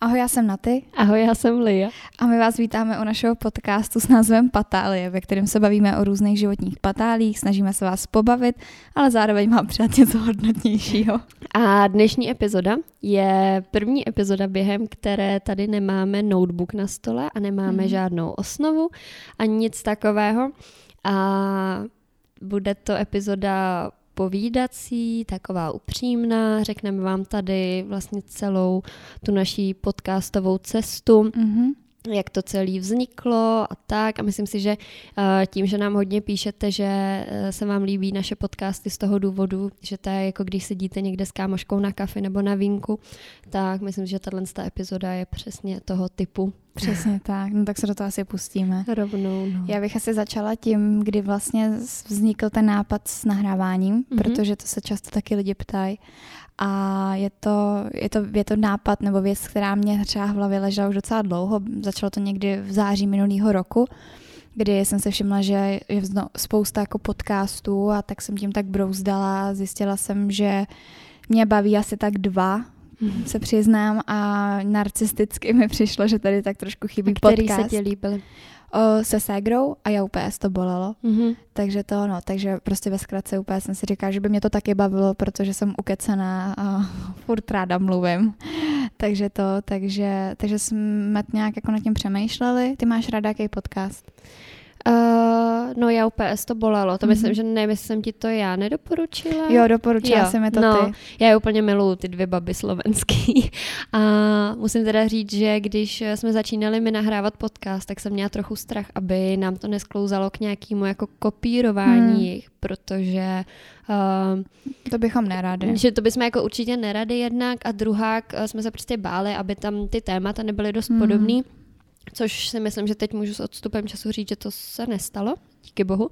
Ahoj, já jsem Naty. Ahoj, já jsem Lia. A my vás vítáme u našeho podcastu s názvem Patálie, ve kterém se bavíme o různých životních patálích, snažíme se vás pobavit, ale zároveň mám přát něco hodnotnějšího. A dnešní epizoda je první epizoda, během které tady nemáme notebook na stole a nemáme hmm. žádnou osnovu ani nic takového. A bude to epizoda povídací, taková upřímná. Řekneme vám tady vlastně celou tu naší podcastovou cestu. Mm-hmm jak to celé vzniklo a tak. A myslím si, že eh, tím, že nám hodně píšete, že eh, se vám líbí naše podcasty z toho důvodu, že to je jako když sedíte někde s kámoškou na kafi nebo na vínku, tak myslím, že tahle epizoda je přesně toho typu. Přesně tak, no tak se do toho asi pustíme. Rovnou, no. Já bych asi začala tím, kdy vlastně vznikl ten nápad s nahráváním, mm-hmm. protože to se často taky lidi ptají. A je to, je, to, je to nápad nebo věc, která mě třeba v hlavě ležela už docela dlouho. Začalo to někdy v září minulého roku, kdy jsem se všimla, že je spousta jako podcastů a tak jsem tím tak brouzdala. Zjistila jsem, že mě baví asi tak dva, mm-hmm. se přiznám, a narcisticky mi přišlo, že tady tak trošku chybí a který podcast. se ti líbily? Se ségrou a já úplně to bolelo. Mm-hmm. Takže to, no, takže prostě ve zkratce úplně jsem si říkala, že by mě to taky bavilo, protože jsem ukecená a furt ráda mluvím. takže to, takže, takže jsme nějak jako nad tím přemýšleli. Ty máš ráda jaký podcast? Uh, no já úplně to bolelo, to mm-hmm. myslím, že nevím, jsem ti to já nedoporučila. Jo, doporučila jo, jsem mi to no, ty. Já je úplně miluju, ty dvě baby slovenský. A musím teda říct, že když jsme začínali mi nahrávat podcast, tak jsem měla trochu strach, aby nám to nesklouzalo k nějakému jako kopírování hmm. protože Uh, to bychom neradi. Že to bychom jako určitě neradi jednak a druhák jsme se prostě báli, aby tam ty témata nebyly dost hmm. podobný což si myslím, že teď můžu s odstupem času říct, že to se nestalo, díky bohu.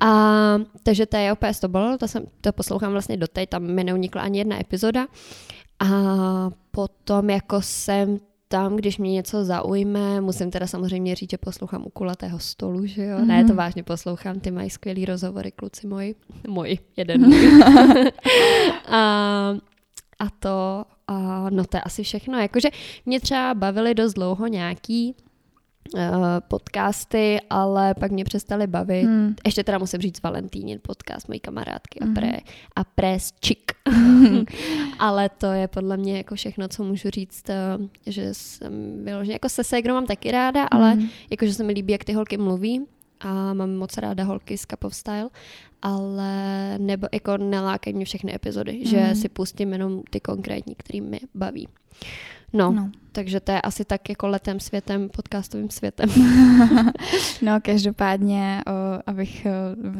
A, takže to je opět to bylo, to, jsem, to poslouchám vlastně doteď, tam mi neunikla ani jedna epizoda. A potom jako jsem tam, když mě něco zaujme, musím teda samozřejmě říct, že poslouchám u kulatého stolu, že jo? Mm-hmm. Ne, to mhm. vážně poslouchám, ty mají skvělý rozhovory, kluci moji. Můj, jeden. a, a to, a no to je asi všechno. Jakože mě třeba bavily dost dlouho nějaký uh, podcasty, ale pak mě přestali bavit. Hmm. Ještě teda musím říct Valentínin podcast, mojí kamarádky hmm. a, pre, a pres čik. Hmm. ale to je podle mě jako všechno, co můžu říct, uh, že jsem vyloženě, jako se Segrou mám taky ráda, hmm. ale jakože se mi líbí, jak ty holky mluví a mám moc ráda holky z Cup of Style, ale nebo jako nelákají mě všechny epizody, mm. že mhm. si pustím jenom ty konkrétní, který mě baví. No, no, takže to je asi tak jako letem světem, podcastovým světem. no, každopádně, o, abych o,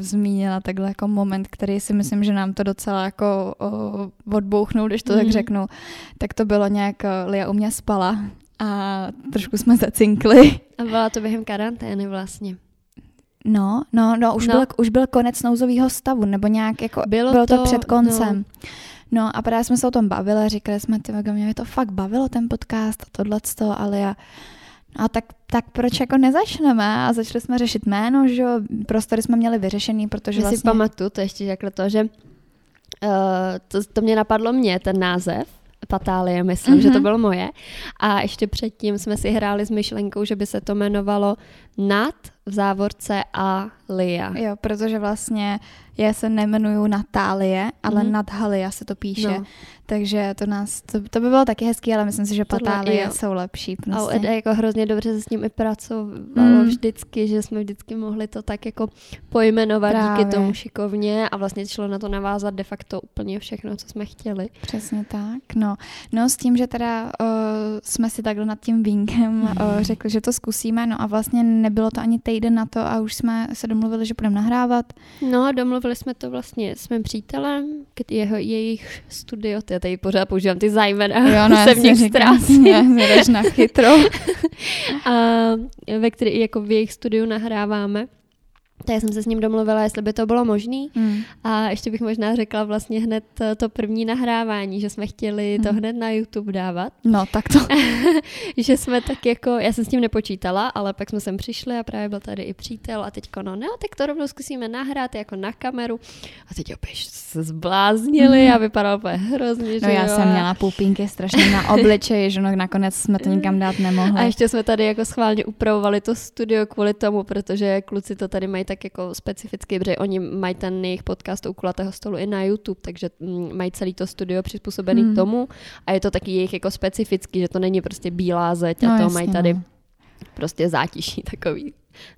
zmínila takhle jako moment, který si myslím, že nám to docela jako o, odbouchnul, když to mm. tak mhm. řeknu, tak to bylo nějak, Lia u mě spala a trošku jsme zacinkli. A byla to během karantény vlastně. No, no, no, už, no. Byl, už byl konec nouzového stavu, nebo nějak jako, bylo, bylo to, to před koncem. No. No a právě jsme se o tom bavili, říkali jsme, ty mě to fakt bavilo ten podcast a tohleto, ale já, a tak, tak proč jako nezačneme? A začali jsme řešit jméno, že jo, prostory jsme měli vyřešený, protože já vlastně... si pamatuju, to ještě jako to, že uh, to, to mě napadlo mě, ten název, Patálie, myslím, mm-hmm. že to mhm. bylo moje. A ještě předtím jsme si hráli s myšlenkou, že by se to jmenovalo Nad v závorce a Lia. Jo, protože vlastně já se nemenuju Natálie, ale mm-hmm. Nadhalia se to píše. No. Takže to nás, to, to by bylo taky hezký, ale myslím si, že Patálie jsou lepší. Prostě. A jako hrozně dobře se s ním i pracovalo mm. vždycky, že jsme vždycky mohli to tak jako pojmenovat Právě. díky tomu šikovně a vlastně šlo na to navázat de facto úplně všechno, co jsme chtěli. Přesně tak, no. No s tím, že teda uh, jsme si takhle nad tím vínkem uh, řekli, že to zkusíme, no a vlastně nebylo to ani týden na to a už jsme se domluvili, že budeme nahrávat. No a domluvili jsme to vlastně s mým přítelem, jeho, jejich studio, já tady pořád používám ty zájmena, jo, no, se v nich ztrácím. na chytro. a ve který jako v jejich studiu nahráváme. Tak jsem se s ním domluvila, jestli by to bylo možné. Hmm. A ještě bych možná řekla vlastně hned to první nahrávání, že jsme chtěli to hmm. hned na YouTube dávat. No, tak to. že jsme tak jako, já jsem s tím nepočítala, ale pak jsme sem přišli a právě byl tady i přítel a teďko no, no, tak to rovnou zkusíme nahrát jako na kameru. A teď opět se zbláznili hmm. a vypadalo úplně hrozně. No já jo. jsem měla pupínky strašně na obličeji, že no nakonec jsme to nikam dát nemohli. A ještě jsme tady jako schválně upravovali to studio kvůli tomu, protože kluci to tady mají tak jako specificky, protože oni mají ten jejich podcast u kulatého stolu i na YouTube, takže mm, mají celý to studio přizpůsobený hmm. k tomu a je to taky jejich jako specifický, že to není prostě bílá zeď a no, to jasně, mají tady no. prostě zátiší takový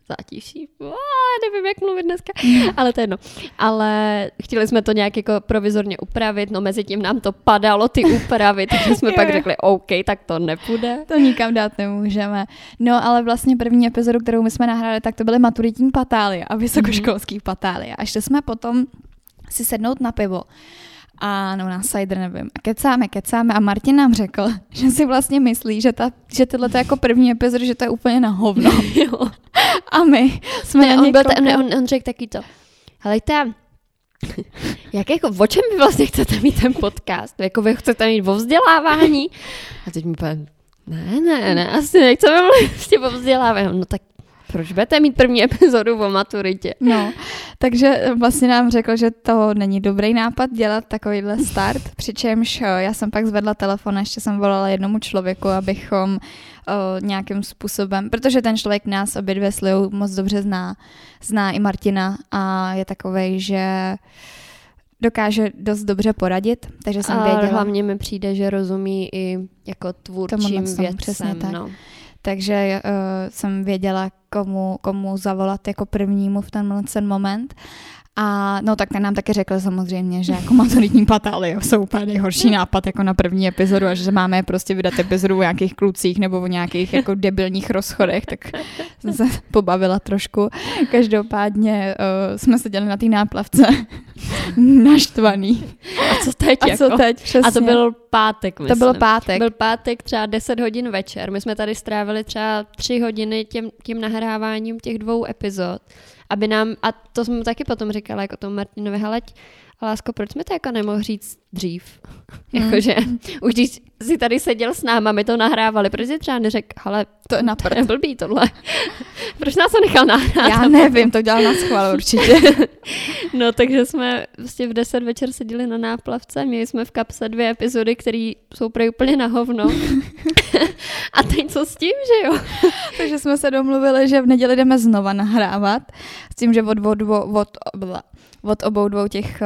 zátiší. Nevím, jak mluvit dneska, hmm. ale to je jedno. Ale chtěli jsme to nějak jako provizorně upravit, no mezi tím nám to padalo ty úpravy, takže jsme pak řekli, OK, tak to nepůjde. To nikam dát nemůžeme. No ale vlastně první epizodu, kterou my jsme nahráli, tak to byly maturitní patálie a vysokoškolský mm-hmm. patálie. A šli jsme potom si sednout na pivo a no na cider, nevím. A kecáme, kecáme a Martin nám řekl, že si vlastně myslí, že, ta, že tyhle to jako první epizod, že to je úplně na hovno. jo. A my jsme ne, na on, byl ta, ne, on, on řekl taky to. Helejte, jak jako, o čem vy vlastně chcete mít ten podcast? Jako vy chcete mít o vzdělávání? A teď mi úplně, ne, ne, ne, asi nechceme mluvit o vzdělávání. No tak proč budete mít první epizodu o maturitě? No, takže vlastně nám řekl, že to není dobrý nápad dělat takovýhle start, přičemž eh, já jsem pak zvedla telefon a ještě jsem volala jednomu člověku, abychom o, eh, nějakým způsobem, protože ten člověk nás obě dvě s moc dobře zná, zná i Martina a je takovej, že dokáže dost dobře poradit, takže jsem věděla. Ale hlavně mi přijde, že rozumí i jako tvůrčím věcem. Přesně tak. No takže uh, jsem věděla, komu, komu zavolat jako prvnímu v ten, ten moment. A no tak ten nám taky řekl samozřejmě, že jako maturitní patály jsou úplně nejhorší nápad jako na první epizodu a že máme prostě vydat epizodu o nějakých klucích nebo o nějakých jako debilních rozchodech, tak jsem se pobavila trošku. Každopádně uh, jsme seděli na té náplavce naštvaný. A co teď? A jako? co teď, přesně. A to byl pátek, myslím. To byl pátek. Byl pátek třeba 10 hodin večer. My jsme tady strávili třeba 3 hodiny tím, tím nahráváním těch dvou epizod aby nám, a to jsme taky potom říkala jako tomu Martinovi, heleď, lásko, proč jsme to jako nemohl říct dřív? Hmm. Jakože už když si tady seděl s náma, my to nahrávali, proč jsi třeba neřekl, ale to je na to je blbý tohle. proč nás to nechal nahrát? Já nevím, to dělal na schvál určitě. no takže jsme vlastně v 10 večer seděli na náplavce, měli jsme v kapse dvě epizody, které jsou pro úplně na hovno. A teď co s tím, že jo? takže jsme se domluvili, že v neděli jdeme znova nahrávat, s tím, že od, od, od, od, od obou dvou těch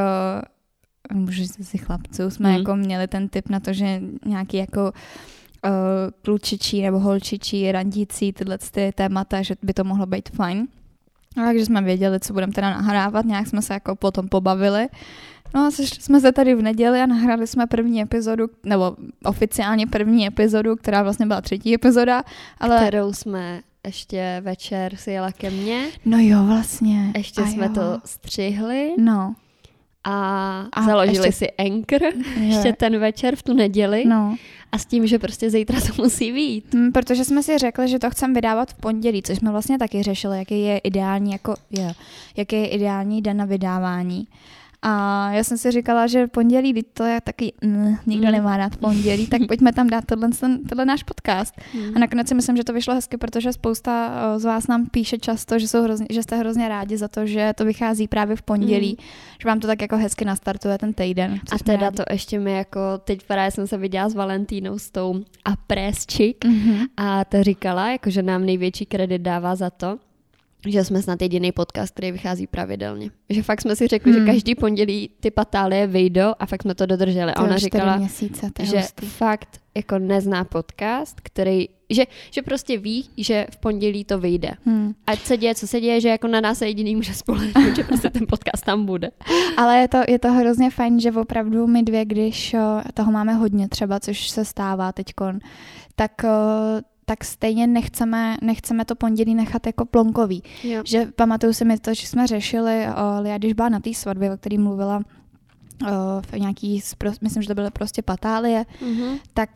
uh, můžu si chlapců, jsme hmm. jako měli ten typ na to, že nějaký jako uh, klučičí nebo holčičí, randící, tyhle ty témata, že by to mohlo být fajn. A takže jsme věděli, co budeme teda nahrávat, nějak jsme se jako potom pobavili. No a sešli jsme se tady v neděli a nahráli jsme první epizodu, nebo oficiálně první epizodu, která vlastně byla třetí epizoda, ale... Kterou jsme ještě večer si jela ke mně. No jo, vlastně. Ještě a jsme jo. to střihli. No. A, a založili ještě... si Anchor ještě ten večer v tu neděli. No. A s tím, že prostě zítra to musí být. Hmm, protože jsme si řekli, že to chceme vydávat v pondělí, což jsme vlastně taky řešili, jaký je ideální, jako, je, jaký je ideální den na vydávání. A já jsem si říkala, že pondělí, to je taky, mm, nikdo mm. nemá rád pondělí, tak pojďme tam dát tohle, tohle náš podcast. Mm. A nakonec si myslím, že to vyšlo hezky, protože spousta z vás nám píše často, že, jsou hrozně, že jste hrozně rádi za to, že to vychází právě v pondělí, mm. že vám to tak jako hezky nastartuje ten týden. A teda rádi. to ještě mi jako, teď právě jsem se viděla s Valentínou s tou a press chick mm-hmm. a ta říkala, jako, že nám největší kredit dává za to, že jsme snad jediný podcast, který vychází pravidelně. Že fakt jsme si řekli, hmm. že každý pondělí ty patálie vyjdou a fakt jsme to dodrželi. a ona říkala, měsíce, že hustý. fakt jako nezná podcast, který, že, že prostě ví, že v pondělí to vyjde. Hmm. Ať se děje, co se děje, že jako na nás se jediný může spolehnout, že prostě ten podcast tam bude. Ale je to, je to hrozně fajn, že opravdu my dvě, když toho máme hodně třeba, což se stává teďkon, tak tak stejně nechceme, nechceme to pondělí nechat jako plonkový. Jo. Že pamatuju si mi to, že jsme řešili, o, já když byla na té svatbě, o který mluvila v nějaký, myslím, že to byly prostě patálie, mm-hmm. tak,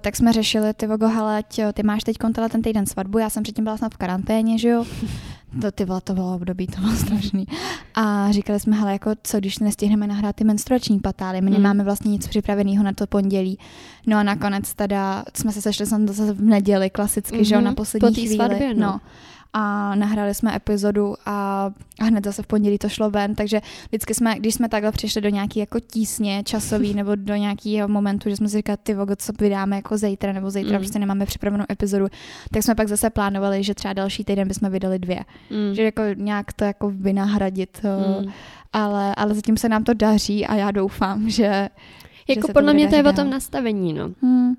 tak jsme řešili, ty Vogo, hele, ty máš teď ten týden svatbu, já jsem předtím byla snad v karanténě, že jo, To ty vole, to bylo období, to bylo strašný. A říkali jsme, hele, jako co, když nestihneme nahrát ty menstruační patály, my hmm. nemáme vlastně nic připraveného na to pondělí. No a nakonec teda jsme se sešli zase v neděli klasicky, mm-hmm. že jo, na poslední po chvíli. Svatbě, no. no a nahrali jsme epizodu a, a hned zase v pondělí to šlo ven, takže vždycky jsme, když jsme takhle přišli do nějaký jako tísně časový nebo do nějakého momentu, že jsme si říkali, ty vogo, co vydáme jako zítra nebo zítra mm. prostě nemáme připravenou epizodu, tak jsme pak zase plánovali, že třeba další týden bychom vydali dvě. Mm. Že jako nějak to jako vynahradit, mm. ale, ale zatím se nám to daří a já doufám, že jako podle mě to je o tom nastavení, no. Hmm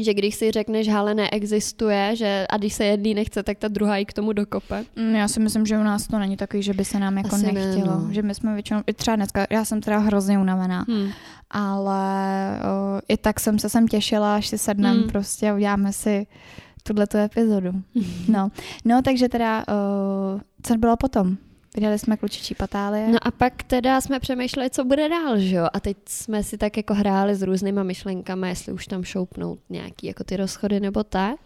že když si řekneš, hale neexistuje, že a když se jedný nechce, tak ta druhá i k tomu dokope. Mm, já si myslím, že u nás to není takový, že by se nám jako Asi nechtělo. Ne, no. Že my jsme většinou, i třeba dneska, já jsem teda hrozně unavená, hmm. ale o, i tak jsem se sem těšila, až si sedneme hmm. prostě a uděláme si tuhle tu epizodu. no. no, takže teda, o, co bylo potom? Vydali jsme klučičí patálie. No a pak teda jsme přemýšleli, co bude dál, že jo? A teď jsme si tak jako hráli s různýma myšlenkami, jestli už tam šoupnout nějaký jako ty rozchody nebo tak.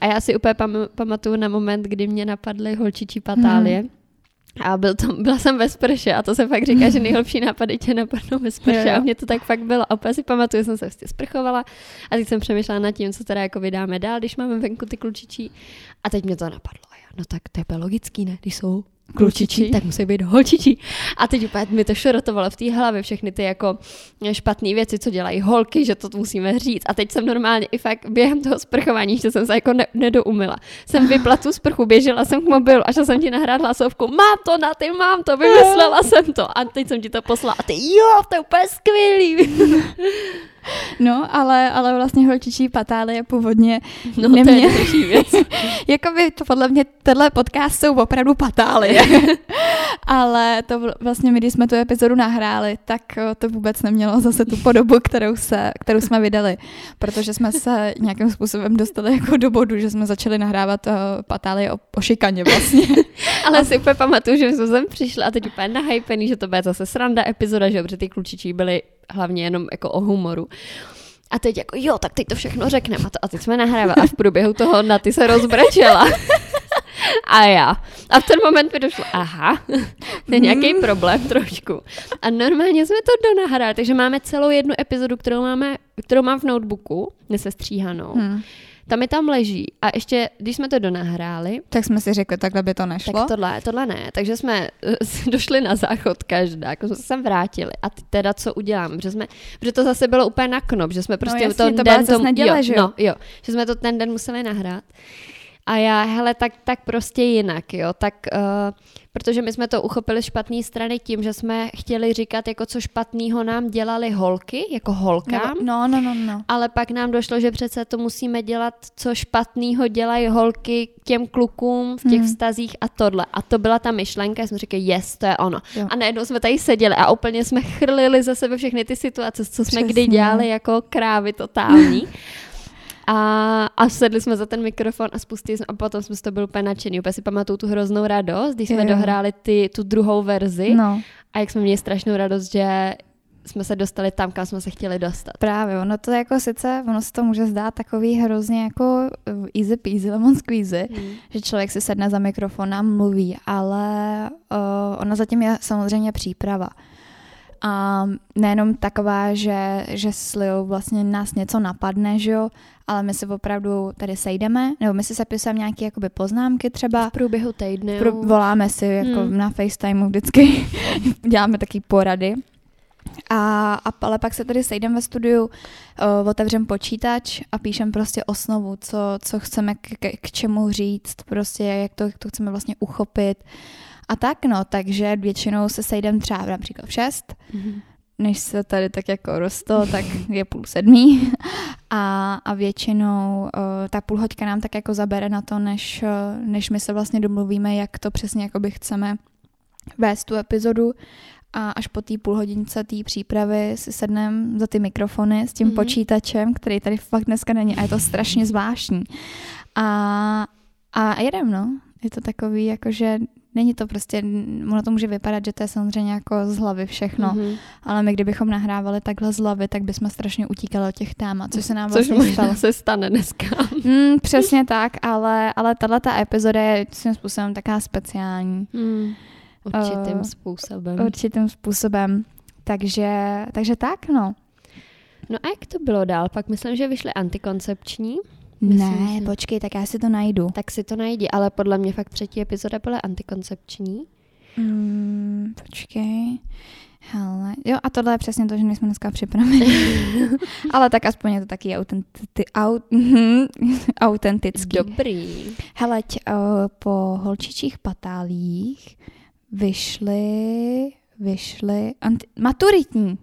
A já si úplně pam- pamatuju na moment, kdy mě napadly holčičí patálie. Hmm. A byl tam, byla jsem ve sprše a to se fakt říká, že nejlepší nápady tě napadnou ve sprše a mě to tak fakt bylo. A úplně si pamatuju, jsem se vlastně sprchovala a teď jsem přemýšlela nad tím, co teda jako vydáme dál, když máme venku ty klučičí. A teď mě to napadlo. No tak to je logický, ne? Když jsou klučičí, tak musí být holčičí. A teď úplně mi to šrotovalo v té hlavě všechny ty jako špatné věci, co dělají holky, že to musíme říct. A teď jsem normálně i fakt během toho sprchování, že jsem se jako ne- nedoumila. Jsem vypla tu sprchu, běžela jsem k mobilu a jsem ti nahrát hlasovku. Mám to na ty, mám to, vymyslela jsem to. A teď jsem ti to poslala a ty jo, to je úplně skvělý. No, ale, ale vlastně holčičí patálie původně no, nemě... to je věc. Jakoby to podle mě, tenhle podcast jsou opravdu patálie. ale to vlastně my, když jsme tu epizodu nahráli, tak to vůbec nemělo zase tu podobu, kterou, se, kterou jsme vydali. Protože jsme se nějakým způsobem dostali jako do bodu, že jsme začali nahrávat uh, patálie o, o šikaně vlastně. ale si úplně pamatuju, že jsme sem přišli a teď úplně nahypený, že to bude zase sranda epizoda, že protože ty klučičí byli hlavně jenom jako o humoru. A teď jako, jo, tak teď to všechno řekneme. A, to, a teď jsme nahrávali a v průběhu toho na ty se rozbrečela. A já. A v ten moment mi došlo, aha, to je nějaký mm. problém trošku. A normálně jsme to donahráli, takže máme celou jednu epizodu, kterou, máme, kterou mám v notebooku, nesestříhanou. Hmm ta mi tam leží. A ještě, když jsme to donahráli, tak jsme si řekli, takhle by to nešlo. Tak tohle, tohle ne. Takže jsme uh, došli na záchod každá, jako jsme se sem vrátili. A teda co udělám? Protože, jsme, protože to zase bylo úplně na knop, že jsme no prostě no, jasně, ten to den... To, neděle, jo, že jo? No, jo, že jsme to ten den museli nahrát. A já, hele, tak, tak prostě jinak, jo, tak, uh, protože my jsme to uchopili špatné strany tím, že jsme chtěli říkat, jako co špatného nám dělali holky, jako holkám. No, no, no, no. Ale pak nám došlo, že přece to musíme dělat, co špatného dělají holky těm klukům v těch hmm. vztazích a tohle. A to byla ta myšlenka, jsme říkali, yes, to je ono. Jo. A najednou jsme tady seděli a úplně jsme chrlili za sebe všechny ty situace, co jsme Přesně. kdy dělali jako krávy totální. A, a sedli jsme za ten mikrofon a spustili jsme a potom jsme z toho byli úplně nadšený. Úplně si pamatuju tu hroznou radost, když jsme jo. dohráli ty, tu druhou verzi no. a jak jsme měli strašnou radost, že jsme se dostali tam, kam jsme se chtěli dostat. Právě, ono to jako sice, ono se to může zdát takový hrozně jako uh, easy peasy, lemon squeezy, hmm. že člověk si sedne za mikrofon a mluví, ale uh, ono zatím je samozřejmě příprava. A nejenom taková, že, že sliou vlastně nás něco napadne, že jo, ale my si opravdu tady sejdeme, nebo my si sepisujeme nějaké jakoby poznámky třeba. V průběhu týdne. Pro, voláme si jako hmm. na FaceTimeu vždycky, děláme taky porady. A, a ale pak se tady sejdeme ve studiu, uh, otevřem počítač a píšem prostě osnovu, co, co chceme k, k, k čemu říct, prostě jak to, jak to chceme vlastně uchopit. A tak no, takže většinou se sejdem třeba například v šest, mm-hmm. než se tady tak jako rosto, tak je půl sedmý a, a většinou uh, ta půl hoďka nám tak jako zabere na to, než, uh, než my se vlastně domluvíme, jak to přesně jakoby chceme vést tu epizodu a až po té půl hodince té přípravy si sedneme za ty mikrofony s tím mm-hmm. počítačem, který tady fakt dneska není a je to strašně zvláštní. A, a jedem, no. Je to takový, jakože není to prostě, ono to může vypadat, že to je samozřejmě jako z hlavy všechno, mm-hmm. ale my kdybychom nahrávali takhle z hlavy, tak bychom strašně utíkali od těch témat, což se nám což vlastně stalo. se stane dneska. Mm, přesně tak, ale, ale tahle ta epizoda je svým způsobem taková speciální. Mm, určitým uh, způsobem. Určitým způsobem. Takže, takže tak, no. No a jak to bylo dál? Pak myslím, že vyšly antikoncepční. Myslím, ne, že... počkej, tak já si to najdu. Tak si to najdi, ale podle mě fakt třetí epizoda byla antikoncepční. Mm, počkej. Hele, jo, a tohle je přesně to, že nejsme dneska připraveni. Ale tak aspoň je to taky autenti, aut, autentický. Dobrý. Hele, uh, po holčičích patálích vyšly, vyšly anti, maturitní.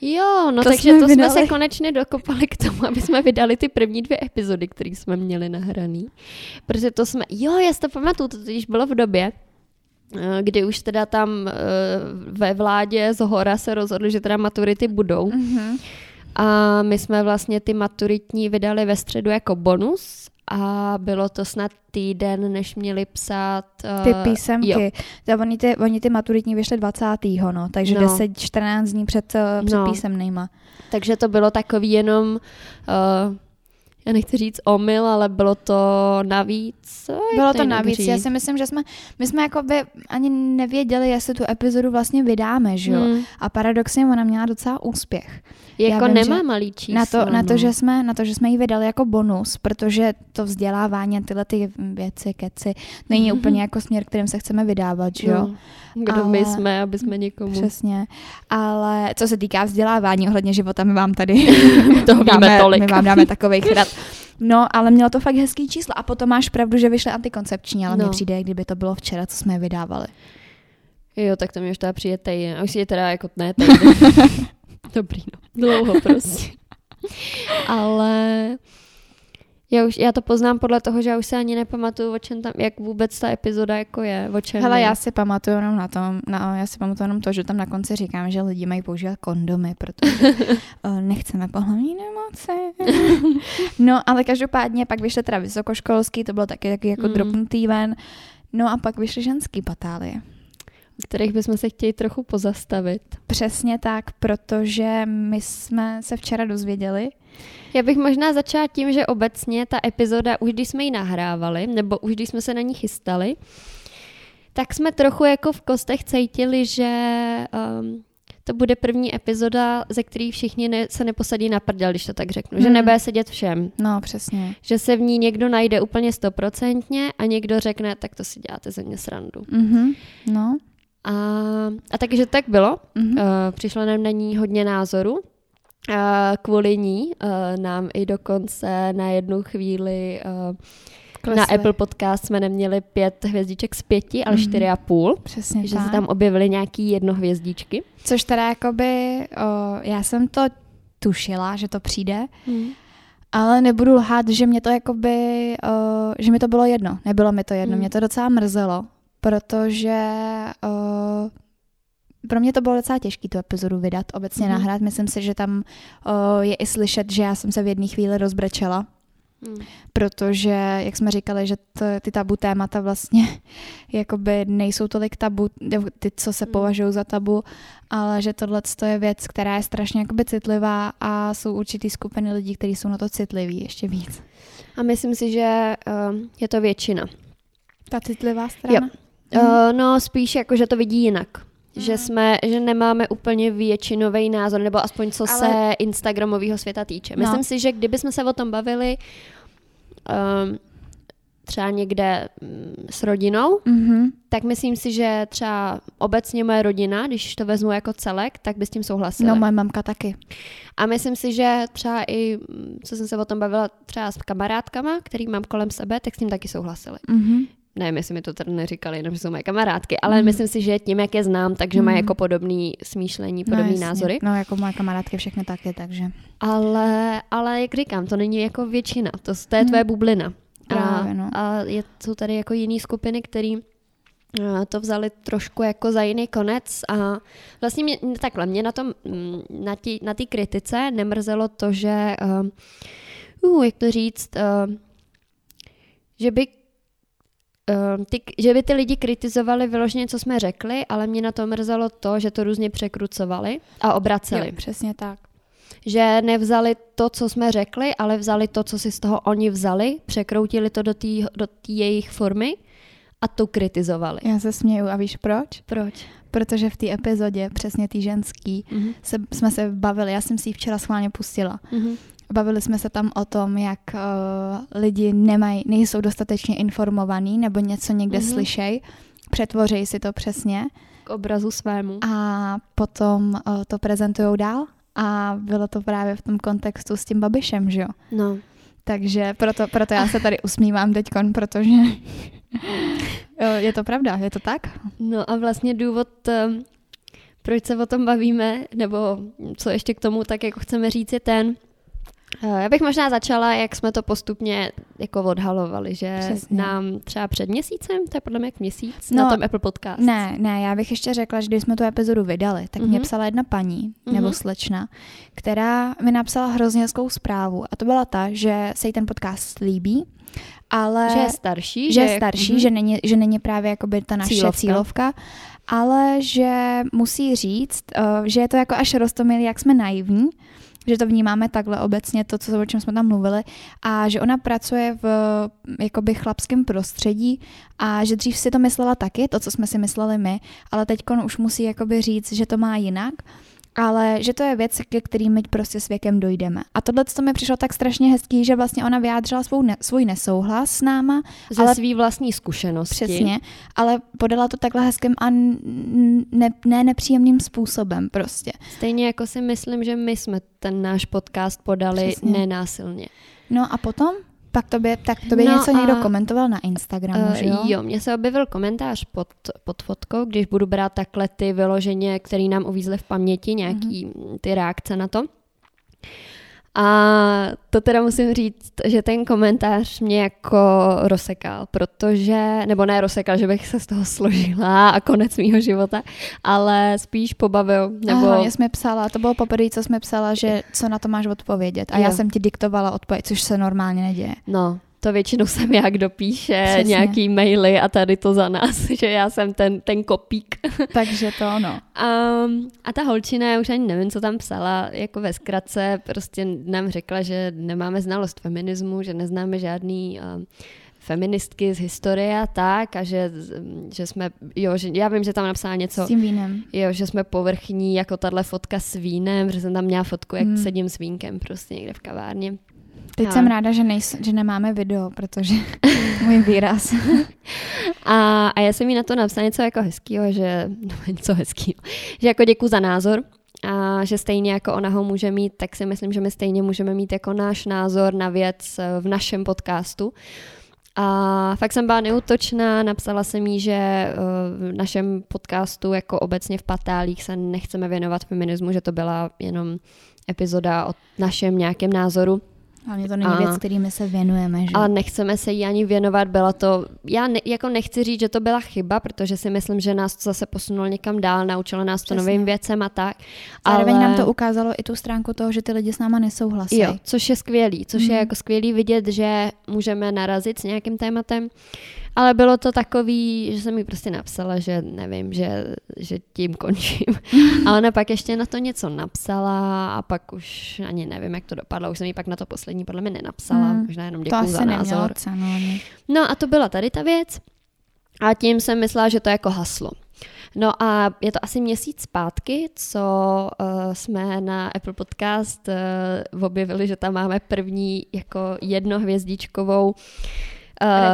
Jo, no to takže jsme to vydali. jsme se konečně dokopali k tomu, aby jsme vydali ty první dvě epizody, které jsme měli nahraný. Protože to jsme, jo, já si to pamatuju, to totiž bylo v době, eh, kdy už teda tam eh, ve vládě z hora se rozhodli, že teda maturity budou. Mm-hmm. A my jsme vlastně ty maturitní vydali ve středu jako bonus a bylo to snad týden, než měli psát... Uh, ty písemky. Jo. Oni, ty, oni ty maturitní vyšly 20. No, takže no. 10-14 dní před, uh, před no. písemnýma. Takže to bylo takový jenom... Uh, já nechci říct omyl, ale bylo to navíc. Bylo to, to navíc. Říct? Já si myslím, že jsme, my jsme jako by ani nevěděli, jestli tu epizodu vlastně vydáme, že jo? Hmm. A paradoxně ona měla docela úspěch. Jako vím, nemá malý číslo. Na to, no. na, to, že jsme, na to, že jsme ji vydali jako bonus, protože to vzdělávání a tyhle ty věci, keci, není mm-hmm. úplně jako směr, kterým se chceme vydávat, že jo? No. Kdo Ale, my jsme, aby jsme někomu. Přesně. Ale co se týká vzdělávání ohledně života, my vám tady toho dáme, tolik. my vám dáme takový chrad. No, ale mělo to fakt hezký číslo. A potom máš pravdu, že vyšly antikoncepční, ale no. mně přijde, kdyby to bylo včera, co jsme je vydávali. Jo, tak to mi už teda přijde týden. A už je teda jako ne Dobrý, no. Dlouho prostě. Ale já, už, já to poznám podle toho, že já už se ani nepamatuju, o čem tam, jak vůbec ta epizoda jako je, o čem Hele, je. já si pamatuju jenom na tom, na, já si pamatuju jenom to, že tam na konci říkám, že lidi mají používat kondomy, protože uh, nechceme pohlavní nemoci. no, ale každopádně pak vyšly teda vysokoškolský, to bylo taky, taky jako mm. dropnutý ven. No a pak vyšly ženský patálie kterých bychom se chtěli trochu pozastavit. Přesně tak, protože my jsme se včera dozvěděli. Já bych možná začala tím, že obecně ta epizoda, už když jsme ji nahrávali, nebo už když jsme se na ní chystali, tak jsme trochu jako v kostech cítili, že um, to bude první epizoda, ze který všichni ne, se neposadí na prdel, když to tak řeknu. Hmm. Že nebude sedět všem. No, přesně. Že se v ní někdo najde úplně stoprocentně a někdo řekne, tak to si děláte ze mě srandu. Mm-hmm. No. A, a takže tak bylo. Mm-hmm. Uh, přišlo nám na ní hodně názorů. Uh, kvůli ní uh, nám i dokonce na jednu chvíli uh, Klesli. na Apple Podcast jsme neměli pět hvězdiček z pěti, ale mm-hmm. čtyři a půl. Přesně Že tak. se tam objevily nějaký jednohvězdičky. Což teda jakoby, o, já jsem to tušila, že to přijde, mm. ale nebudu lhát, že mě to jakoby, o, že mi to bylo jedno. Nebylo mi to jedno, mm. mě to docela mrzelo, protože uh, pro mě to bylo docela těžké tu epizodu vydat, obecně mm-hmm. nahrát. Myslím si, že tam uh, je i slyšet, že já jsem se v jedné chvíli rozbrečela, mm. protože, jak jsme říkali, že to, ty tabu témata vlastně jakoby nejsou tolik tabu, ty, co se mm. považují za tabu, ale že tohle je věc, která je strašně jakoby citlivá a jsou určitý skupiny lidí, kteří jsou na to citliví ještě víc. A myslím si, že uh, je to většina. Ta citlivá strana? Jo. Uh, no spíš jako, že to vidí jinak. Mm. Že jsme, že nemáme úplně většinový názor, nebo aspoň co Ale... se Instagramového světa týče. Myslím no. si, že kdyby jsme se o tom bavili um, třeba někde um, s rodinou, mm-hmm. tak myslím si, že třeba obecně moje rodina, když to vezmu jako celek, tak by s tím souhlasila. No, moje mamka taky. A myslím si, že třeba i, co jsem se o tom bavila třeba s kamarádkama, který mám kolem sebe, tak s tím taky souhlasili. Mm-hmm nevím, jestli mi to tady neříkali, jenom že jsou moje kamarádky, ale mm. myslím si, že tím, jak je znám, takže mm. mají jako podobný smýšlení, podobné no, názory. No, jako moje kamarádky všechny taky, takže. Ale, ale jak říkám, to není jako většina, to, to je mm. tvoje bublina. Právě, no. a je, jsou tady jako jiné skupiny, které to vzali trošku jako za jiný konec a vlastně mě, takhle, mě na tom, mm, na té na kritice nemrzelo to, že, uh, jak to říct, uh, že by ty, že by ty lidi kritizovali vyloženě, co jsme řekli, ale mě na to mrzelo to, že to různě překrucovali a obraceli. Jo, přesně tak. Že nevzali to, co jsme řekli, ale vzali to, co si z toho oni vzali, překroutili to do té do jejich formy a to kritizovali. Já se směju a víš proč? Proč? Protože v té epizodě, přesně tý ženský, mm-hmm. se, jsme se bavili, já jsem si ji včera schválně pustila. Mm-hmm. Bavili jsme se tam o tom, jak uh, lidi nemají, nejsou dostatečně informovaní nebo něco někde mm-hmm. slyšej, přetvoří si to přesně. K obrazu svému. A potom uh, to prezentují dál a bylo to právě v tom kontextu s tím Babišem, že jo? No. Takže proto, proto já se tady usmívám teďkon, protože je to pravda, je to tak? No a vlastně důvod, um, proč se o tom bavíme, nebo co ještě k tomu tak jako chceme říct, je ten, Eh, já bych možná začala, jak jsme to postupně jako odhalovali, že Přesně. nám třeba před měsícem, to je podle mě jak měsíc, no, na tom Apple Podcast. Ne, ne, já bych ještě řekla, že když jsme tu epizodu vydali, tak mm-hmm. mě mhm. psala jedna paní, mm-hmm. nebo slečna, která mi napsala hrozně hezkou zprávu a to byla ta, že se jí ten podcast líbí, ale... Že je starší. Že je starší, mm-hmm. že, není, že není právě jakoby ta naše cílovka, cílovka ale že musí říct, uh, že je to jako až rostomilý, jak jsme naivní, že to vnímáme takhle obecně, to, co, o čem jsme tam mluvili, a že ona pracuje v jakoby chlapském prostředí a že dřív si to myslela taky, to, co jsme si mysleli my, ale teď už musí jakoby říct, že to má jinak ale že to je věc, ke kterým my prostě s věkem dojdeme. A tohle to mi přišlo tak strašně hezký, že vlastně ona vyjádřila svou ne, svůj nesouhlas s náma. Ze ale, svý vlastní zkušenosti. Přesně, ale podala to takhle hezkým a ne, ne nepříjemným způsobem prostě. Stejně jako si myslím, že my jsme ten náš podcast podali Přesně. nenásilně. No a potom? Pak tobě, tak tobě no něco a, někdo komentoval na Instagramu, uh, že jo? Jo, mně se objevil komentář pod, pod fotkou, když budu brát takhle ty vyloženě, které nám uvízly v paměti, nějaký mm-hmm. ty reakce na to. A to teda musím říct, že ten komentář mě jako rozsekal, protože, nebo ne rozsekal, že bych se z toho složila a konec mýho života, ale spíš pobavil. Nebo... Aha, jsme psala, to bylo poprvé, co jsme psala, že co na to máš odpovědět. A jo. já jsem ti diktovala odpověď, což se normálně neděje. No, to většinou jsem já, kdo píše Přesně. nějaký maily a tady to za nás, že já jsem ten, ten kopík. Takže to ono. Um, a ta holčina, já už ani nevím, co tam psala, jako ve zkratce prostě nám řekla, že nemáme znalost feminismu, že neznáme žádný uh, feministky z historie a tak a že, že jsme, jo, že já vím, že tam napsala něco. S tím vínem. Jo, že jsme povrchní, jako tahle fotka s vínem, že jsem tam měla fotku, jak hmm. sedím s vínkem prostě někde v kavárně. Teď a... jsem ráda, že, nejs, že nemáme video, protože můj výraz. a, a já jsem jí na to napsala něco jako hezkého, že no, něco hezkého, že jako děkuji za názor, a že stejně jako ona ho může mít, tak si myslím, že my stejně můžeme mít jako náš názor na věc eh, v našem podcastu. A fakt jsem byla neútočná, napsala jsem jí, že eh, v našem podcastu jako obecně v patálích se nechceme věnovat feminismu, že to byla jenom epizoda o našem nějakém názoru Hlavně to není a, věc, kterými se věnujeme. Že? A nechceme se jí ani věnovat. Byla to, já ne, jako nechci říct, že to byla chyba, protože si myslím, že nás to zase posunulo někam dál, naučilo nás Přesně. to novým věcem a tak. Zároveň ale... nám to ukázalo i tu stránku toho, že ty lidi s náma nesouhlasí. Jo, což je skvělý, což mm. je mhm. jako skvělý vidět, že můžeme narazit s nějakým tématem ale bylo to takový, že jsem mi prostě napsala, že nevím, že, že tím končím. a ona pak ještě na to něco napsala a pak už ani nevím, jak to dopadlo. Už jsem jí pak na to poslední podle mě nenapsala. Mm. Možná jenom děkuji za názor. Cenu, no a to byla tady ta věc. A tím jsem myslela, že to je jako haslo. No a je to asi měsíc zpátky, co uh, jsme na Apple Podcast uh, objevili, že tam máme první jako jednohvězdičkovou uh,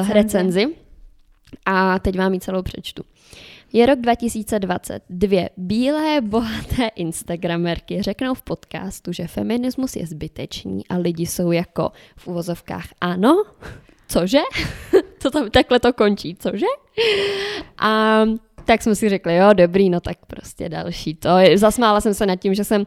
recenzi. recenzi. A teď vám ji celou přečtu. Je rok 2020. Dvě bílé, bohaté Instagramerky řeknou v podcastu, že feminismus je zbytečný a lidi jsou jako v uvozovkách ano, cože? to tam, takhle to končí, cože? A tak jsme si řekli, jo, dobrý, no tak prostě další to. Zasmála jsem se nad tím, že jsem uh,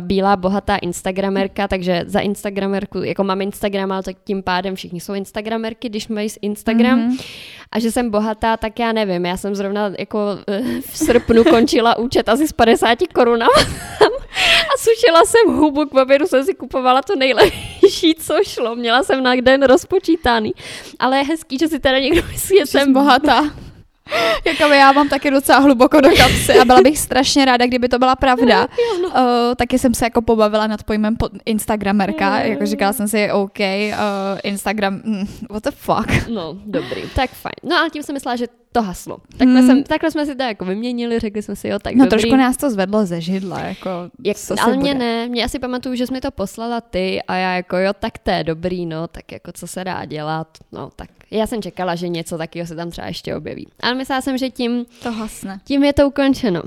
bílá, bohatá Instagramerka, takže za Instagramerku, jako mám Instagram, ale tak tím pádem všichni jsou Instagramerky, když mají Instagram. Mm-hmm. A že jsem bohatá, tak já nevím. Já jsem zrovna jako uh, v srpnu končila účet asi z 50 korunama a sušila jsem hubu, k obědu jsem si kupovala to nejlepší co šlo. Měla jsem na den rozpočítaný. Ale je hezký, že si teda někdo myslí, že jsem bohatá. Jako já mám taky docela hluboko do kapsy a byla bych strašně ráda, kdyby to byla pravda. uh, taky jsem se jako pobavila nad pojmem pod Instagramerka, mm. jako říkala jsem si, OK, uh, Instagram, mm, what the fuck. No, dobrý, tak fajn. No ale tím jsem myslela, že to haslo. Takhle, mm. jsem, takhle jsme si to jako vyměnili, řekli jsme si, jo, tak No dobrý. trošku nás to zvedlo ze židla, jako Jak, ale mě ne, mě asi pamatuju, že jsi mi to poslala ty a já jako jo, tak to je dobrý, no, tak jako co se dá dělat, no, tak já jsem čekala, že něco takového se tam třeba ještě objeví. Ale myslela jsem, že tím, to hasne. tím je to ukončeno.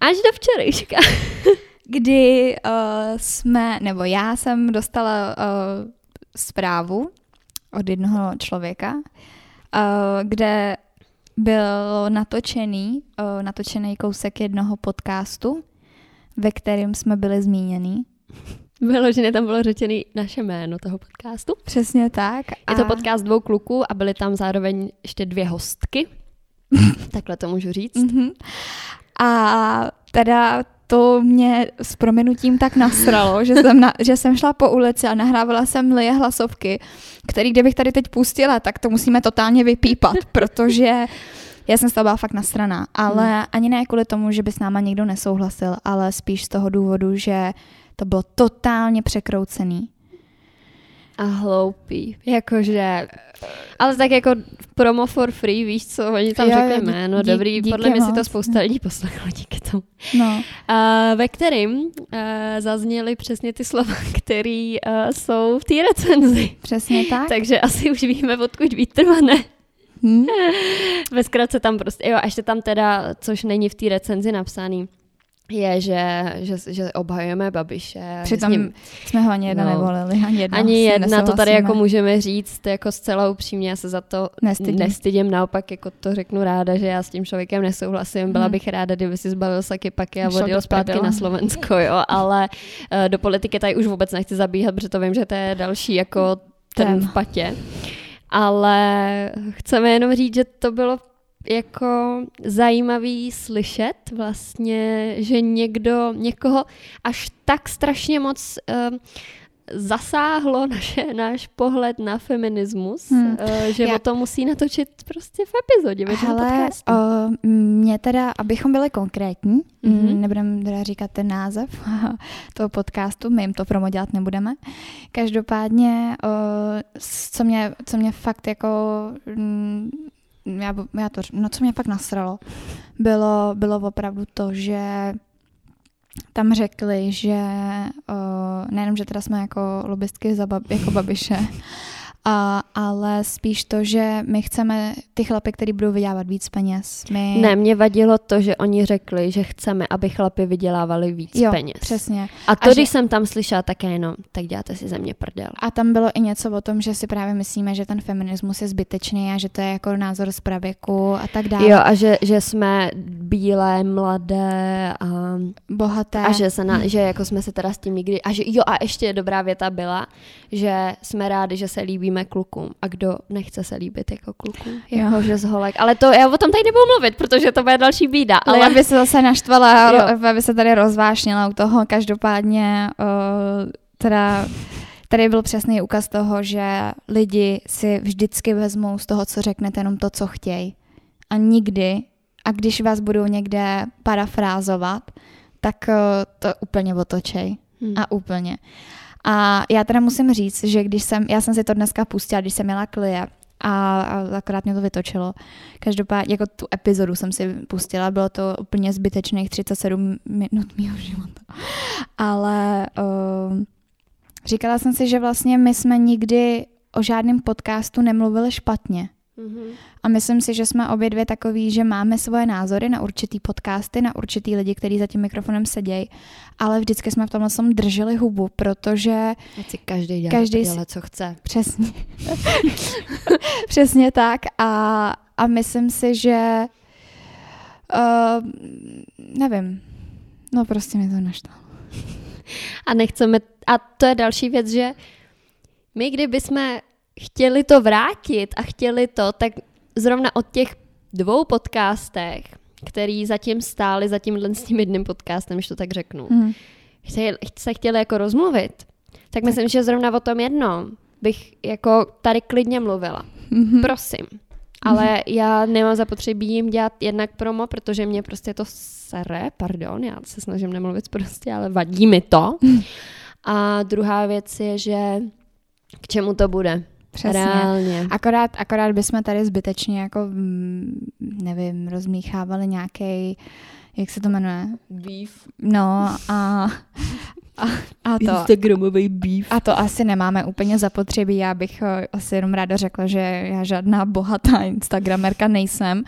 Až do včerejška. Kdy uh, jsme, nebo já jsem dostala uh, zprávu od jednoho člověka, uh, kde byl natočený, natočený kousek jednoho podcastu, ve kterém jsme byli zmíněni. Vyloženě tam bylo řečený naše jméno toho podcastu. Přesně tak. A... Je to podcast dvou kluků a byly tam zároveň ještě dvě hostky. Takhle to můžu říct. Mm-hmm. A teda to mě s proměnutím tak nasralo, že jsem, na, že jsem šla po ulici a nahrávala jsem Lie hlasovky, který kdybych tady teď pustila, tak to musíme totálně vypípat, protože já jsem z toho byla fakt nasraná, ale hmm. ani ne kvůli tomu, že by s náma někdo nesouhlasil, ale spíš z toho důvodu, že to bylo totálně překroucený. A hloupý. Jakože, ale tak jako promo for free, víš co, oni tam jo, řekli jméno, dí, dobrý, díky podle mě si to spousta lidí poslechlo díky tomu. No. A, ve kterým uh, zazněly přesně ty slova, které uh, jsou v té recenzi. Přesně tak. Takže asi už víme, odkud vítr ne. Hmm. Ve zkratce tam prostě, jo, a ještě tam teda, což není v té recenzi napsaný, je, že, že, že obhajujeme Babiše. Přitom ním, jsme ho ani jedna no, nevolili, ani jedna. Ani jedna, to tady jako můžeme říct, jako zcela upřímně, já se za to nestydím. nestydím, naopak jako to řeknu ráda, že já s tím člověkem nesouhlasím, byla hmm. bych ráda, kdyby si zbavil saky paky a odjel zpátky na Slovensko, jo, ale uh, do politiky tady už vůbec nechci zabíhat, protože to vím, že to je další jako ten v patě. Ale chceme jenom říct, že to bylo jako zajímavý slyšet vlastně, že někdo, někoho až tak strašně moc uh, zasáhlo naše, náš pohled na feminismus, hmm. uh, že Já... o tom musí natočit prostě v epizodě. Ale uh, mě teda, abychom byli konkrétní, mm-hmm. nebudeme teda říkat ten název toho podcastu, my jim to promo dělat nebudeme. Každopádně, uh, co, mě, co mě fakt jako mm, já, já to, no co mě fakt nasralo, bylo, bylo opravdu to, že tam řekli, že uh, nejenom, že teda jsme jako lobbystky za bab, jako babiše, a, ale spíš to, že my chceme ty chlapy, který budou vydělávat víc peněz. My... Ne, mě vadilo to, že oni řekli, že chceme, aby chlapy vydělávali víc jo, peněz. přesně. A to, a když že... jsem tam slyšela také jenom, tak děláte si ze mě prdel. A tam bylo i něco o tom, že si právě myslíme, že ten feminismus je zbytečný a že to je jako názor z pravěku a tak dále. Jo, a že, že jsme bílé, mladé a bohaté. A že, se na, že jako jsme se teda s tím nikdy... A že jo, a ještě dobrá věta byla, že jsme rádi, že se líbíme líbíme klukům a kdo nechce se líbit jako klukům. Jako, že z holek. Ale to já o tom tady nebudu mluvit, protože to bude další bída. Ale, ale aby se zase naštvala, jo. aby se tady rozvášnila u toho. Každopádně uh, teda tady byl přesný ukaz toho, že lidi si vždycky vezmou z toho, co řeknete, jenom to, co chtějí. A nikdy, a když vás budou někde parafrázovat, tak to úplně otočej. Hmm. A úplně. A já teda musím říct, že když jsem, já jsem si to dneska pustila, když jsem měla klie, a, a akorát mě to vytočilo. Každopádně, jako tu epizodu jsem si pustila, bylo to úplně zbytečných 37 minut mého života. Ale uh, říkala jsem si, že vlastně my jsme nikdy o žádném podcastu nemluvili špatně. Mm-hmm. A myslím si, že jsme obě dvě takový, že máme svoje názory na určitý podcasty, na určitý lidi, kteří za tím mikrofonem sedějí, ale vždycky jsme v tomhle tom drželi hubu, protože... si každý dělá každý si... co chce. Přesně. Přesně tak a, a myslím si, že uh, nevím, no prostě mi to naštvalo. A nechceme, a to je další věc, že my kdybychom chtěli to vrátit a chtěli to, tak zrovna od těch dvou podcastech, který zatím stáli za tímhle s tím jedným podcastem, když to tak řeknu, mm. se chtěli jako rozmluvit, tak myslím, že zrovna o tom jednom bych jako tady klidně mluvila. Mm-hmm. Prosím. Ale mm-hmm. já nemám zapotřebí jim dělat jednak promo, protože mě prostě to sere, pardon, já se snažím nemluvit prostě, ale vadí mi to. A druhá věc je, že k čemu to bude. Přesně. Reálně. Akorát, akorát bychom tady zbytečně jako, mm, nevím, rozmíchávali nějaký, jak se to jmenuje? Beef. No a, a, a to. Instagramový beef. A to asi nemáme úplně zapotřebí. Já bych eh, asi jenom ráda řekla, že já žádná bohatá Instagramerka nejsem.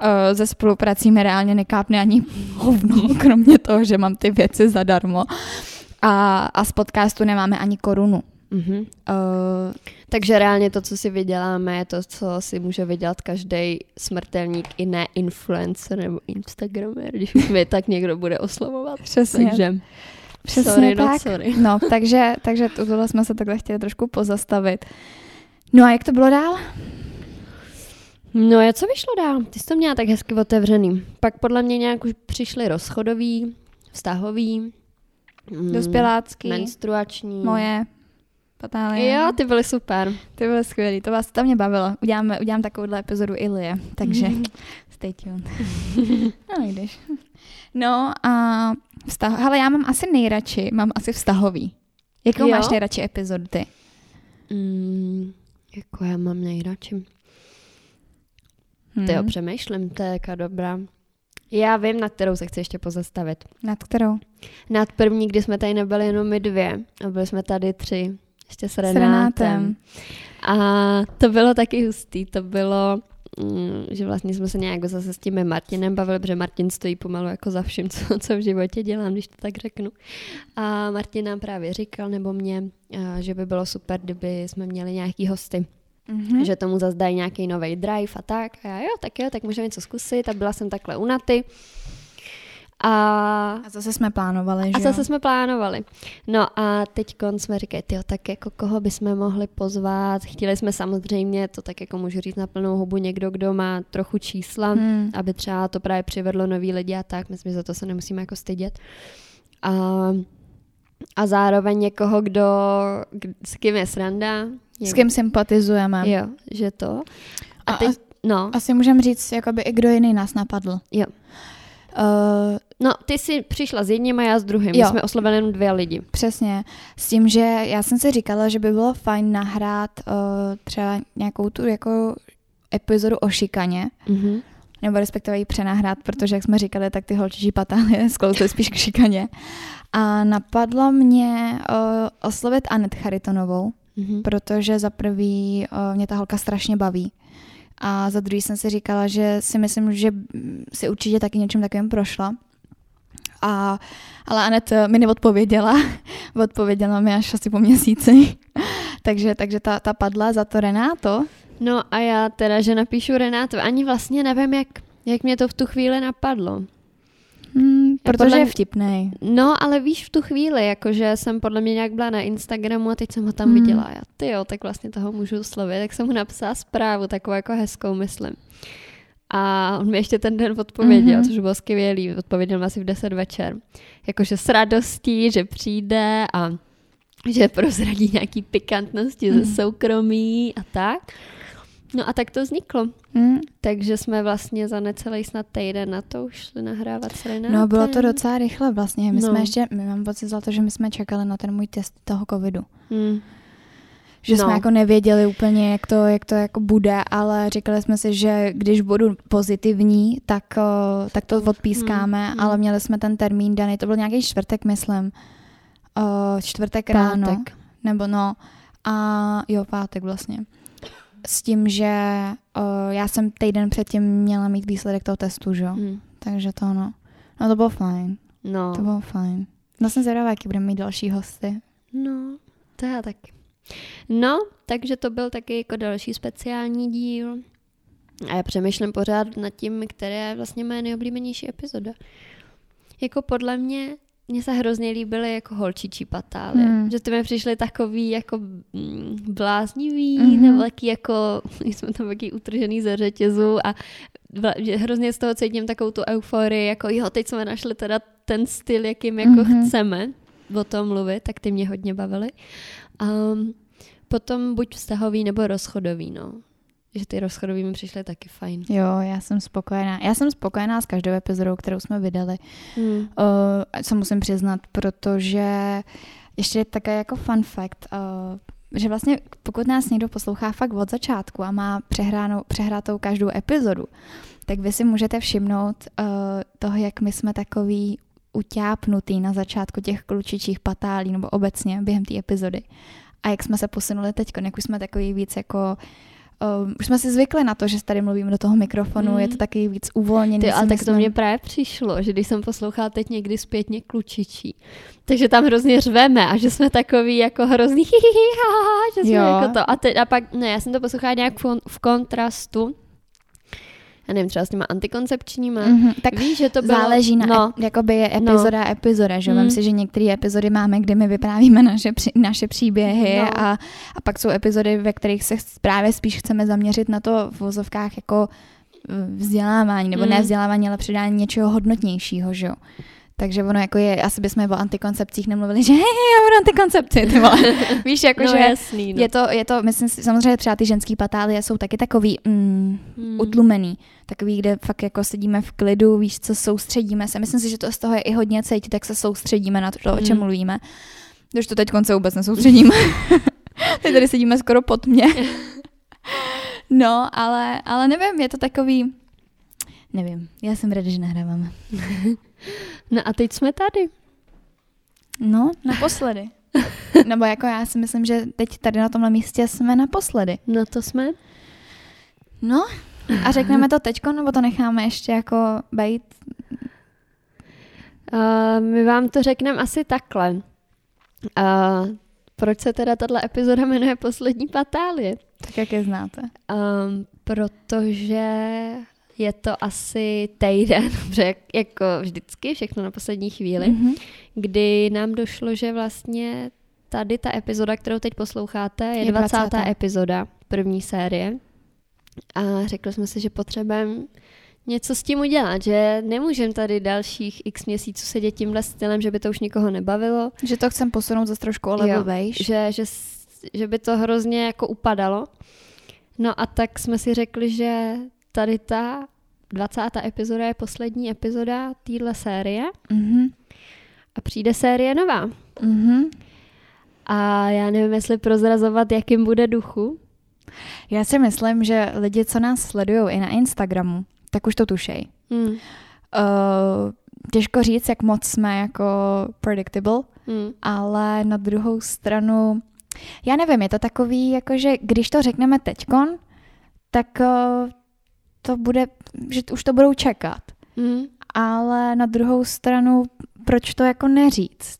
Eh, ze spoluprací mi reálně nekápne ani hovno, kromě toho, že mám ty věci zadarmo. A, a z podcastu nemáme ani korunu. Mm-hmm. Uh, takže reálně to, co si vyděláme, je to, co si může vydělat každý smrtelník, i ne influencer nebo instagramer, když už mě tak někdo bude oslovovat. Přesně. Takže Přesně sorry, tak. No, sorry. no, takže, takže tohle jsme se takhle chtěli trošku pozastavit. No a jak to bylo dál? No a co vyšlo dál? Ty jsi to měla tak hezky otevřený. Pak podle mě nějak už přišly rozchodový, vztahový, mm, dospělácký, menstruační. Moje. Patálie. Jo, ty byly super. Ty byly skvělý, to vás to mě bavilo. Uděláme, udělám takovouhle epizodu Ilie, takže stay tuned. no, když. No a vztah, hele, já mám asi nejradši, mám asi vztahový. Jakou jo? máš nejradši epizodu ty? Mm, jako já mám nejradši. Hmm. Ty jo, přemýšlím, to je jaká dobrá. Já vím, nad kterou se chci ještě pozastavit. Nad kterou? Nad první, kdy jsme tady nebyli jenom my dvě a byli jsme tady tři. Ještě s Renátem. S Renátem. A to bylo taky hustý. To bylo, mm, že vlastně jsme se nějak zase s tím Martinem bavili, protože Martin stojí pomalu jako za vším, co, co v životě dělám, když to tak řeknu. A Martin nám právě říkal, nebo mě, že by bylo super, kdyby jsme měli nějaký hosty. Mm-hmm. Že tomu zase dají nějaký nový drive a tak. A já jo, tak jo, tak můžeme něco zkusit. A byla jsem takhle u Naty. A, a zase jsme plánovali, že A zase jo? jsme plánovali. No a teď jsme říkali, jo, tak jako koho bychom mohli pozvat. Chtěli jsme samozřejmě, to tak jako můžu říct na plnou hubu, někdo, kdo má trochu čísla, hmm. aby třeba to právě přivedlo nový lidi a tak. Myslím, že za to se nemusíme jako stydět. A, a zároveň někoho, kdo, s kým je sranda. S kým sympatizujeme. Jo, že to. A, a teď, no. Asi můžeme říct, jakoby i kdo jiný nás napadl. Jo. Uh, no, ty jsi přišla s jedním a já s druhým. Jo. My jsme oslovili jenom dvě lidi. Přesně. S tím, že já jsem si říkala, že by bylo fajn nahrát uh, třeba nějakou tu jako epizodu o šikaně. Mm-hmm. Nebo respektive ji přenahrát, protože jak jsme říkali, tak ty holčičí patály sklouzly spíš k šikaně. A napadlo mě uh, oslovit Anet Charitonovou, mm-hmm. protože za prvý uh, mě ta holka strašně baví. A za druhý jsem si říkala, že si myslím, že si určitě taky něčím takovým prošla. A, ale Anet mi neodpověděla. Odpověděla mi až asi po měsíci. takže takže ta, ta padla za to Renáto. No a já teda, že napíšu Renáto, ani vlastně nevím, jak, jak mě to v tu chvíli napadlo. Hmm, protože je vtipný. No, ale víš v tu chvíli, jakože jsem podle mě nějak byla na Instagramu a teď jsem ho tam hmm. viděla. Já, ty jo, tak vlastně toho můžu slovit. Tak jsem mu napsala zprávu, takovou jako hezkou, myslím. A on mi ještě ten den odpověděl, mm-hmm. což bylo skvělý. Odpověděl mi asi v 10 večer. Jakože s radostí, že přijde a že prozradí nějaký pikantnosti mm. ze mhm. soukromí a tak. No a tak to vzniklo. Hmm. Takže jsme vlastně za necelý snad týden na to už šli nahrávat s Renátem. No bylo to docela rychle vlastně. My no. jsme ještě, my mám pocit za to, že my jsme čekali na ten můj test toho covidu. Hmm. Že no. jsme jako nevěděli úplně, jak to, jak to jako bude, ale říkali jsme si, že když budu pozitivní, tak, tak to odpískáme, hmm. ale měli jsme ten termín daný, to byl nějaký čtvrtek, myslím. Čtvrtek Pátek. ráno. Nebo no. A jo, pátek vlastně s tím, že já jsem týden předtím měla mít výsledek toho testu, že? Hmm. Takže to no. No to bylo fajn. No. To bylo fajn. No jsem zvědavá, jaký budeme mít další hosty. No, to já taky. No, takže to byl taky jako další speciální díl. A já přemýšlím pořád nad tím, které je vlastně moje nejoblíbenější epizoda. Jako podle mě mně se hrozně líbily jako holčičí patály. Hmm. Že ty mi přišly takový jako mm, bláznivý, mm-hmm. nebo taky jako, jsme tam taky utržený ze řetězu a že hrozně z toho cítím takovou tu euforii, jako jo, teď jsme našli teda ten styl, jakým jako mm-hmm. chceme. O tom mluvit, tak ty mě hodně bavily. Um, potom buď vztahový nebo rozchodový, no. Že ty rozchodový mi přišly taky fajn. Jo, já jsem spokojená. Já jsem spokojená s každou epizodou, kterou jsme vydali. Hmm. Uh, co musím přiznat, protože ještě je také jako fun fact, uh, že vlastně pokud nás někdo poslouchá fakt od začátku a má přehránou, přehrátou každou epizodu, tak vy si můžete všimnout uh, toho, jak my jsme takový utápnutý na začátku těch klučičích patálí nebo obecně během té epizody. A jak jsme se posunuli teď, jak už jsme takový víc jako Um, už jsme si zvykli na to, že tady mluvím do toho mikrofonu, mm. je to taky víc uvolněný. Ty, ale tak to mě právě přišlo, že když jsem poslouchala teď někdy zpětně klučičí, takže tam hrozně řveme a že jsme takový jako hrozný že jsme jo. jako to. A, teď, a pak, ne, já jsem to poslouchala nějak v, v kontrastu já nevím, třeba s těma antikoncepčníma. Mm-hmm, tak víš, že to bylo... záleží na, no. jakoby je epizoda no. epizoda, že? Mm. Vím si, že některé epizody máme, kde my vyprávíme naše, při, naše příběhy no. a, a pak jsou epizody, ve kterých se právě spíš chceme zaměřit na to v vozovkách jako vzdělávání, nebo mm. ne vzdělávání, ale předání něčeho hodnotnějšího, že jo. Takže ono jako je, asi bychom o antikoncepcích nemluvili, že hej, já budu antikoncepci, ty vole. Víš, jako no, že jasný, no. je, to, je to, myslím si, samozřejmě třeba ty ženský patálie jsou taky takový mm, hmm. utlumený, takový, kde fakt jako sedíme v klidu, víš, co soustředíme se. Myslím si, že to z toho je i hodně cítit, tak se soustředíme na to, hmm. o čem hmm. mluvíme. Když to teď konce vůbec nesoustředíme. teď tady sedíme skoro pod mě. no, ale, ale nevím, je to takový, nevím, já jsem ráda, že nahráváme. No a teď jsme tady. No, naposledy. Nebo jako já si myslím, že teď tady na tomhle místě jsme naposledy. No to jsme. No a řekneme to teďko, nebo to necháme ještě jako bejt? Uh, my vám to řekneme asi takhle. Uh, proč se teda tato epizoda jmenuje Poslední patálie? Tak jak je znáte? Um, protože je to asi týden, jak, jako vždycky, všechno na poslední chvíli, mm-hmm. kdy nám došlo, že vlastně tady ta epizoda, kterou teď posloucháte, je, je 20. 20. epizoda první série. A řekli jsme si, že potřebujeme něco s tím udělat, že nemůžeme tady dalších x měsíců sedět tímhle stylem, že by to už nikoho nebavilo. Že to chcem posunout za trošku o level vejš. Že, že, že by to hrozně jako upadalo. No a tak jsme si řekli, že tady ta 20. epizoda je poslední epizoda téhle série mm-hmm. a přijde série nová. Mm-hmm. A já nevím, jestli prozrazovat, jakým bude duchu. Já si myslím, že lidi, co nás sledují i na Instagramu, tak už to tušej. Mm. Uh, těžko říct, jak moc jsme jako predictable, mm. ale na druhou stranu, já nevím, je to takový, jakože když to řekneme teďkon, tak uh, to bude, že už to budou čekat. Mm. Ale na druhou stranu, proč to jako neříct?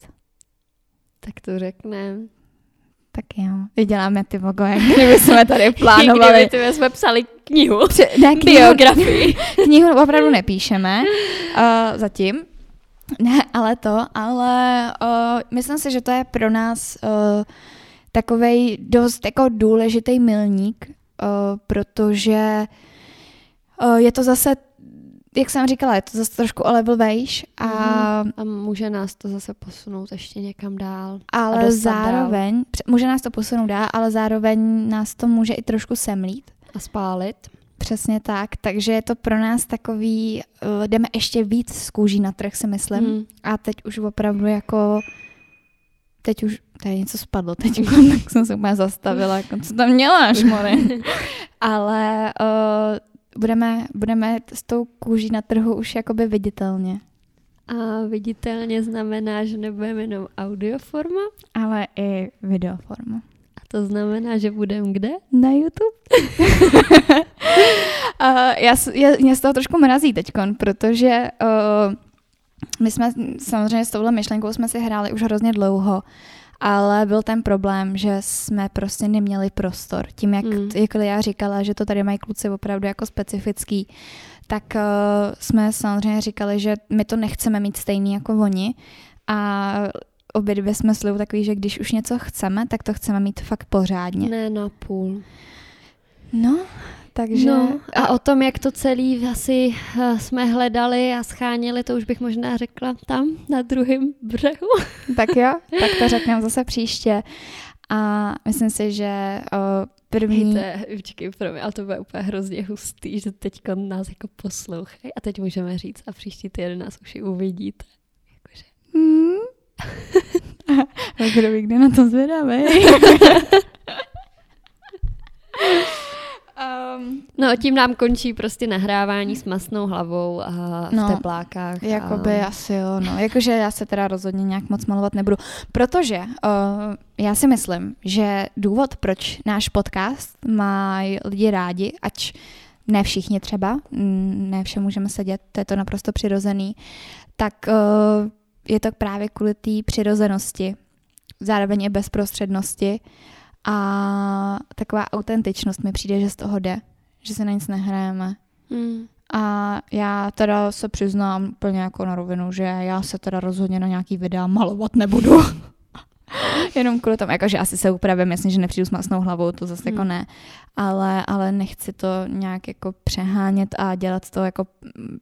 Tak to řekneme. Tak jo. Vyděláme ty logo, jak kdyby jsme tady plánovali. kdyby jsme psali knihu. ne, knihu, biografii. knihu opravdu nepíšeme uh, zatím. Ne, ale to, ale uh, myslím si, že to je pro nás uh, takovej dost jako důležitý milník, uh, protože je to zase jak jsem říkala, je to zase trošku o level vejš a, mm, a může nás to zase posunout ještě někam dál. Ale zároveň, dál. může nás to posunout dál, ale zároveň nás to může i trošku semlít. A spálit. Přesně tak, takže je to pro nás takový, uh, jdeme ještě víc z kůží na trh, si myslím. Mm. A teď už opravdu jako, teď už, tady něco spadlo teď, tak jsem se úplně zastavila, jako, co tam děláš, more? ale uh, budeme, budeme s tou kůží na trhu už jakoby viditelně. A viditelně znamená, že nebudeme jenom audioforma? Ale i videoforma. A to znamená, že budeme kde? Na YouTube. uh, já, já, mě z toho trošku mrazí teď, protože uh, my jsme samozřejmě s touhle myšlenkou jsme si hráli už hrozně dlouho ale byl ten problém, že jsme prostě neměli prostor. Tím, jak, mm. jak já říkala, že to tady mají kluci opravdu jako specifický, tak uh, jsme samozřejmě říkali, že my to nechceme mít stejný jako oni a obě dvě jsme slivu takový, že když už něco chceme, tak to chceme mít fakt pořádně. Ne na půl. No, Takže... No, a o tom, jak to celý asi eh, jsme hledali a scháněli, to už bych možná řekla tam, na druhém břehu. Tak jo, tak to řekneme zase příště. A myslím si, že o, první... Hejte, počkej, pro mě, ale to bude úplně hrozně hustý, že teď nás jako poslouchají a teď můžeme říct a příští týden nás už i uvidíte. Jakože... Hmm. a kdo ví, kde na to zvědavý. Um, no tím nám končí prostě nahrávání s masnou hlavou a v no, teplákách. Jakoby a... asi jo, no. Jakože já se teda rozhodně nějak moc malovat nebudu. Protože uh, já si myslím, že důvod, proč náš podcast mají lidi rádi, ať ne všichni třeba, ne vše můžeme sedět, to je to naprosto přirozený, tak uh, je to právě kvůli té přirozenosti, zároveň i bezprostřednosti a taková autentičnost mi přijde, že z toho jde, že se na nic nehrajeme. Mm. A já teda se přiznám úplně jako na rovinu, že já se teda rozhodně na nějaký videa malovat nebudu. Jenom kvůli tomu, jakože asi se upravím, myslím, že nepřijdu s masnou hlavou, to zase jako hmm. jako ne. Ale, ale nechci to nějak jako přehánět a dělat to jako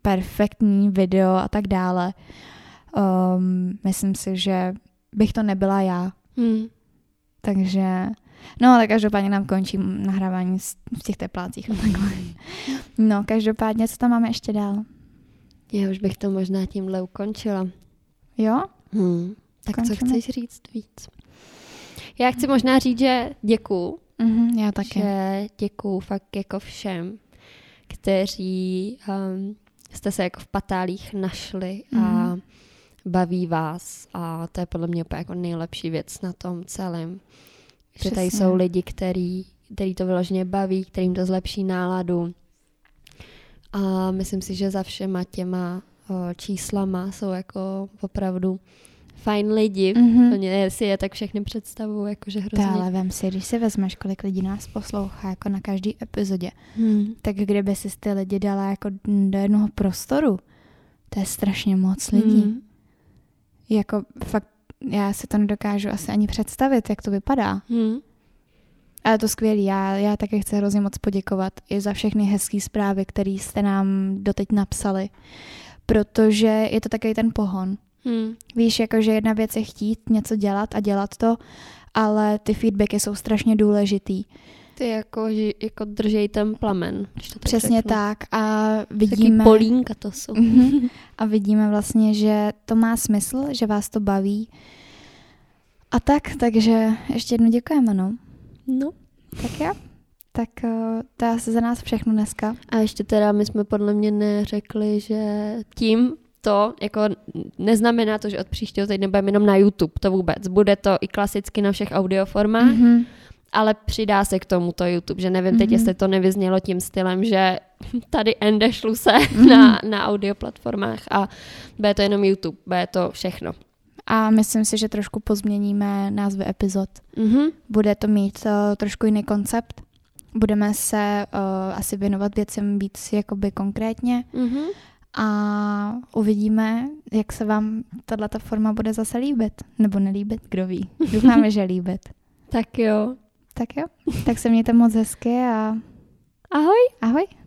perfektní video a tak dále. Um, myslím si, že bych to nebyla já. Hmm. Takže No, ale každopádně nám končí nahrávání v těch teplácích. No, každopádně, co tam máme ještě dál? Já už bych to možná tímhle ukončila. Jo? Hmm. Tak Končíme. co chceš říct víc? Já chci možná říct, že děkuju. Mm-hmm, já také. Že děkuju fakt jako všem, kteří um, jste se jako v patálích našli mm-hmm. a mhm. baví vás a to je podle mě úplně jako nejlepší věc na tom celém. Přesně. Že tady jsou lidi, který, který to vyloženě baví, kterým to zlepší náladu. A myslím si, že za všema těma číslama jsou jako opravdu fajn lidi. Mm-hmm. Mě si je tak všechny představu, jakože hrozně. Ale vem si, když si vezmeš, kolik lidí nás poslouchá jako na každý epizodě, hmm. tak kdyby si ty lidi dala jako do jednoho prostoru, to je strašně moc lidí. Hmm. Jako fakt já si to nedokážu asi ani představit, jak to vypadá. Hmm. Ale to skvělý. Já, já také chci hrozně moc poděkovat i za všechny hezké zprávy, které jste nám doteď napsali. Protože je to takový ten pohon. Hmm. Víš, jakože jedna věc je chtít něco dělat a dělat to, ale ty feedbacky jsou strašně důležitý. Ty jako, jako držej ten plamen. Když to Přesně řeknu. tak a vidíme... Taky polínka to jsou. Mhm. a vidíme vlastně, že to má smysl, že vás to baví. A tak, takže ještě jednou děkujeme, no. No. Tak jo. Tak uh, to je asi za nás všechno dneska. A ještě teda my jsme podle mě neřekli, že tím to jako neznamená to, že od příštího týdne budeme jenom na YouTube, to vůbec. Bude to i klasicky na všech audioformách. Mm-hmm ale přidá se k tomu to YouTube, že nevím mm-hmm. teď, mhm. jestli to nevyznělo tím stylem, že tady ende šlu se mm-hmm. na, na audio platformách a bude to jenom YouTube, bude to všechno. A myslím si, že trošku pozměníme názvy epizod. Mm-hmm. Bude to mít uh, trošku jiný koncept. Budeme se uh, asi věnovat věcem víc jakoby konkrétně. Mm-hmm. A uvidíme, jak se vám tato forma bude zase líbit. Nebo nelíbit, kdo ví. Doufáme, že líbit. Tak jo. Tak jo, tak se mějte moc hezky a ahoj. Ahoj.